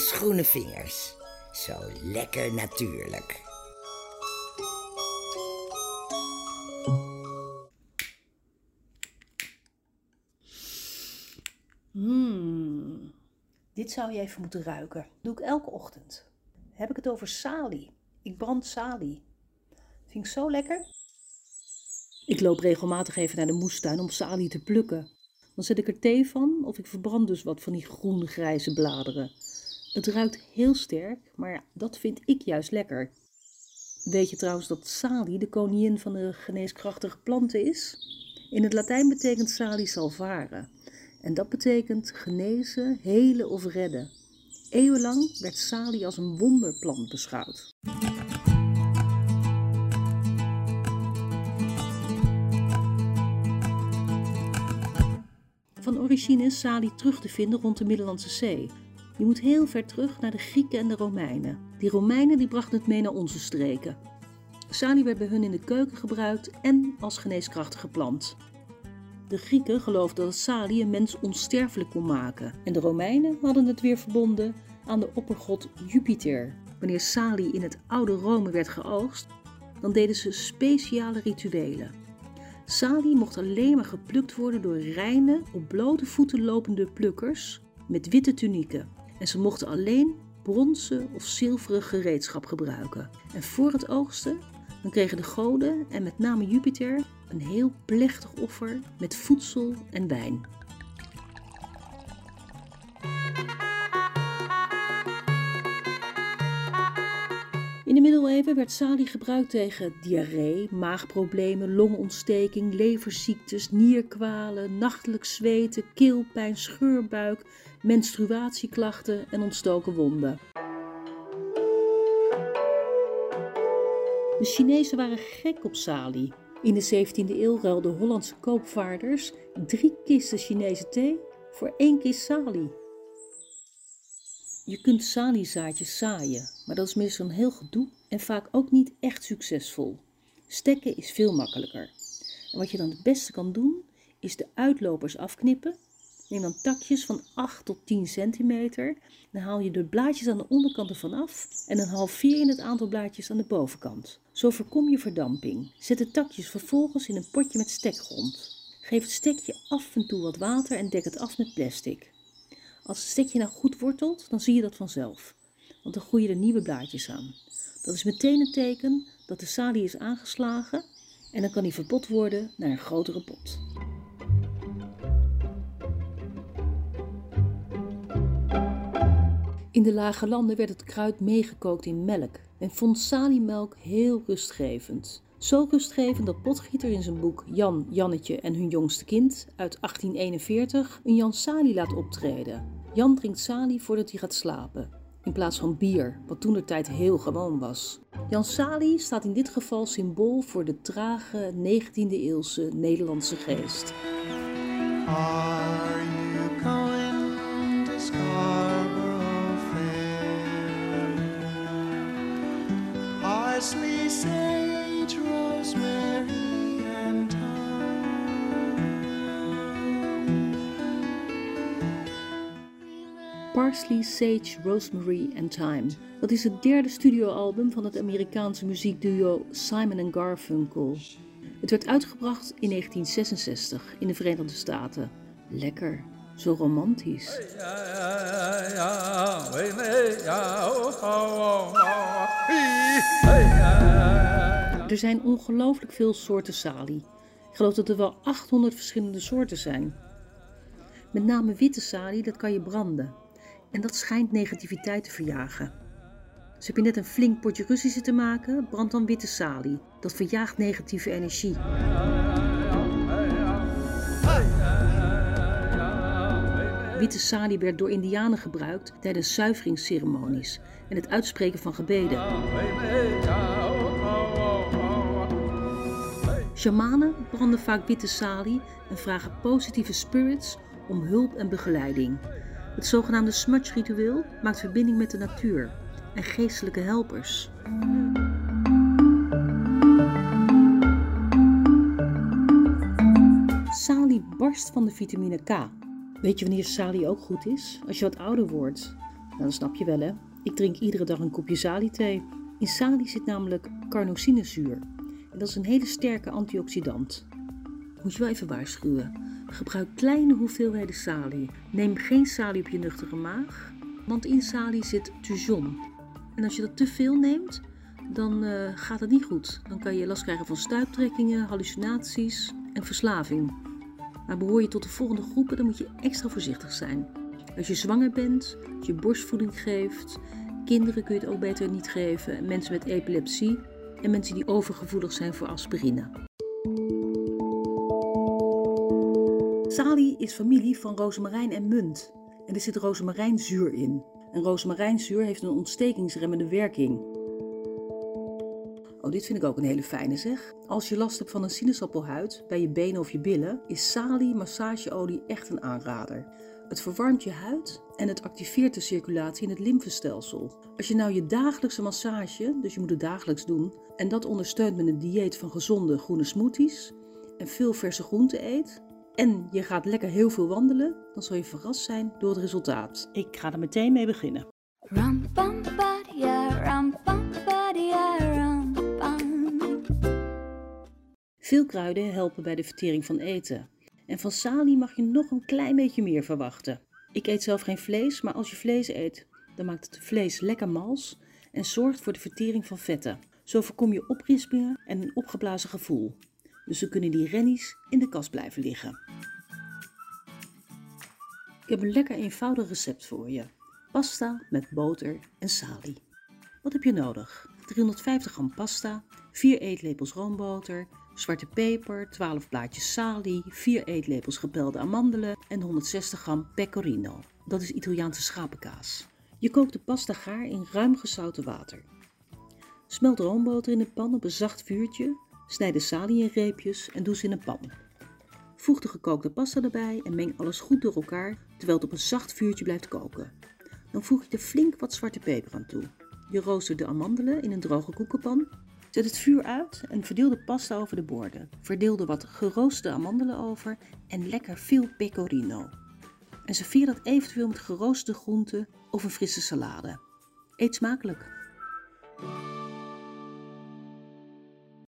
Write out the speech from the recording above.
ijsgroene vingers. Zo lekker natuurlijk. Hmm. Dit zou je even moeten ruiken. doe ik elke ochtend. Heb ik het over salie. Ik brand salie. Vind ik zo lekker. Ik loop regelmatig even naar de moestuin om salie te plukken. Dan zet ik er thee van of ik verbrand dus wat van die groen-grijze bladeren. Het ruikt heel sterk, maar dat vind ik juist lekker. Weet je trouwens dat salie de koningin van de geneeskrachtige planten is? In het Latijn betekent salie salvare. En dat betekent genezen, helen of redden. Eeuwenlang werd salie als een wonderplant beschouwd. Van origine is salie terug te vinden rond de Middellandse Zee. Je moet heel ver terug naar de Grieken en de Romeinen. Die Romeinen die brachten het mee naar onze streken. Salie werd bij hun in de keuken gebruikt en als geneeskrachtige plant. De Grieken geloofden dat salie een mens onsterfelijk kon maken. En de Romeinen hadden het weer verbonden aan de oppergod Jupiter. Wanneer salie in het oude Rome werd geoogst, dan deden ze speciale rituelen. Salie mocht alleen maar geplukt worden door reine, op blote voeten lopende plukkers met witte tunieken. En ze mochten alleen bronzen of zilveren gereedschap gebruiken. En voor het oogsten dan kregen de goden en met name Jupiter een heel plechtig offer met voedsel en wijn. In de middeleeuwen werd salie gebruikt tegen diarree, maagproblemen, longontsteking, leverziektes, nierkwalen, nachtelijk zweten, keelpijn, scheurbuik, menstruatieklachten en ontstoken wonden. De Chinezen waren gek op salie. In de 17e eeuw ruilden Hollandse koopvaarders drie kisten Chinese thee voor één kist salie. Je kunt saliezaadjes zaaien, maar dat is meestal een heel gedoe en vaak ook niet echt succesvol. Stekken is veel makkelijker. En wat je dan het beste kan doen, is de uitlopers afknippen. Neem dan takjes van 8 tot 10 centimeter. Dan haal je de blaadjes aan de onderkant ervan af en dan halveer je het aantal blaadjes aan de bovenkant. Zo voorkom je verdamping. Zet de takjes vervolgens in een potje met stekgrond. Geef het stekje af en toe wat water en dek het af met plastic. Als het stekje nou goed wortelt, dan zie je dat vanzelf, want dan groeien er nieuwe blaadjes aan. Dat is meteen een teken dat de salie is aangeslagen en dan kan die verpot worden naar een grotere pot. In de lage landen werd het kruid meegekookt in melk en vond saliemelk heel rustgevend. Zo rustgevend dat Potgieter in zijn boek Jan, Jannetje en hun jongste kind uit 1841 een Jan Salie laat optreden. Jan drinkt salie voordat hij gaat slapen, in plaats van bier, wat toen de tijd heel gewoon was. Jan Salie staat in dit geval symbool voor de trage 19e eeuwse Nederlandse geest. Are Parsley, Sage, Rosemary and Thyme. Dat is het derde studioalbum van het Amerikaanse muziekduo Simon Garfunkel. Het werd uitgebracht in 1966 in de Verenigde Staten. Lekker, zo romantisch. Er zijn ongelooflijk veel soorten salie. Ik geloof dat er wel 800 verschillende soorten zijn. Met name witte salie, dat kan je branden. En dat schijnt negativiteit te verjagen. Dus heb je net een flink potje ruzie zitten maken, brand dan witte salie. Dat verjaagt negatieve energie. Witte salie werd door indianen gebruikt tijdens zuiveringsceremonies en het uitspreken van gebeden. Shamanen branden vaak witte salie en vragen positieve spirits om hulp en begeleiding. Het zogenaamde smudge-ritueel maakt verbinding met de natuur en geestelijke helpers. Salie barst van de vitamine K. Weet je wanneer salie ook goed is? Als je wat ouder wordt. Nou, dat snap je wel hè. Ik drink iedere dag een kopje salie-thee. In salie zit namelijk carnosinezuur. Dat is een hele sterke antioxidant. Moet je wel even waarschuwen. Gebruik kleine hoeveelheden salie. Neem geen salie op je nuchtere maag, want in salie zit tujon. En als je dat te veel neemt, dan uh, gaat het niet goed. Dan kan je last krijgen van stuiptrekkingen, hallucinaties en verslaving. Maar behoor je tot de volgende groepen, dan moet je extra voorzichtig zijn. Als je zwanger bent, als je borstvoeding geeft, kinderen kun je het ook beter niet geven, mensen met epilepsie en mensen die overgevoelig zijn voor aspirine. Salie is familie van rozemarijn en munt en er zit rozemarijnzuur in. En rozemarijnzuur heeft een ontstekingsremmende werking. Oh, dit vind ik ook een hele fijne zeg. Als je last hebt van een sinaasappelhuid bij je benen of je billen, is salie massageolie echt een aanrader. Het verwarmt je huid en het activeert de circulatie in het lymfestelsel. Als je nou je dagelijkse massage, dus je moet het dagelijks doen, en dat ondersteunt met een dieet van gezonde groene smoothies en veel verse groenten eet, en je gaat lekker heel veel wandelen, dan zal je verrast zijn door het resultaat. Ik ga er meteen mee beginnen. Veel kruiden helpen bij de vertering van eten. En van salie mag je nog een klein beetje meer verwachten. Ik eet zelf geen vlees, maar als je vlees eet, dan maakt het vlees lekker mals en zorgt voor de vertering van vetten. Zo voorkom je oprispingen en een opgeblazen gevoel. Dus dan kunnen die rennies in de kast blijven liggen. Ik heb een lekker eenvoudig recept voor je. Pasta met boter en salie. Wat heb je nodig? 350 gram pasta, 4 eetlepels roomboter, zwarte peper, 12 blaadjes salie, 4 eetlepels gepelde amandelen en 160 gram pecorino. Dat is Italiaanse schapenkaas. Je kookt de pasta gaar in ruim gezouten water. Smelt roomboter in een pan op een zacht vuurtje, snijd de salie in reepjes en doe ze in een pan. Voeg de gekookte pasta erbij en meng alles goed door elkaar terwijl het op een zacht vuurtje blijft koken. Dan voeg je er flink wat zwarte peper aan toe. Je roostert de amandelen in een droge koekenpan Zet het vuur uit en verdeel de pasta over de borden. Verdeel er wat geroosterde amandelen over en lekker veel pecorino. En serveer dat eventueel met geroosterde groenten of een frisse salade. Eet smakelijk!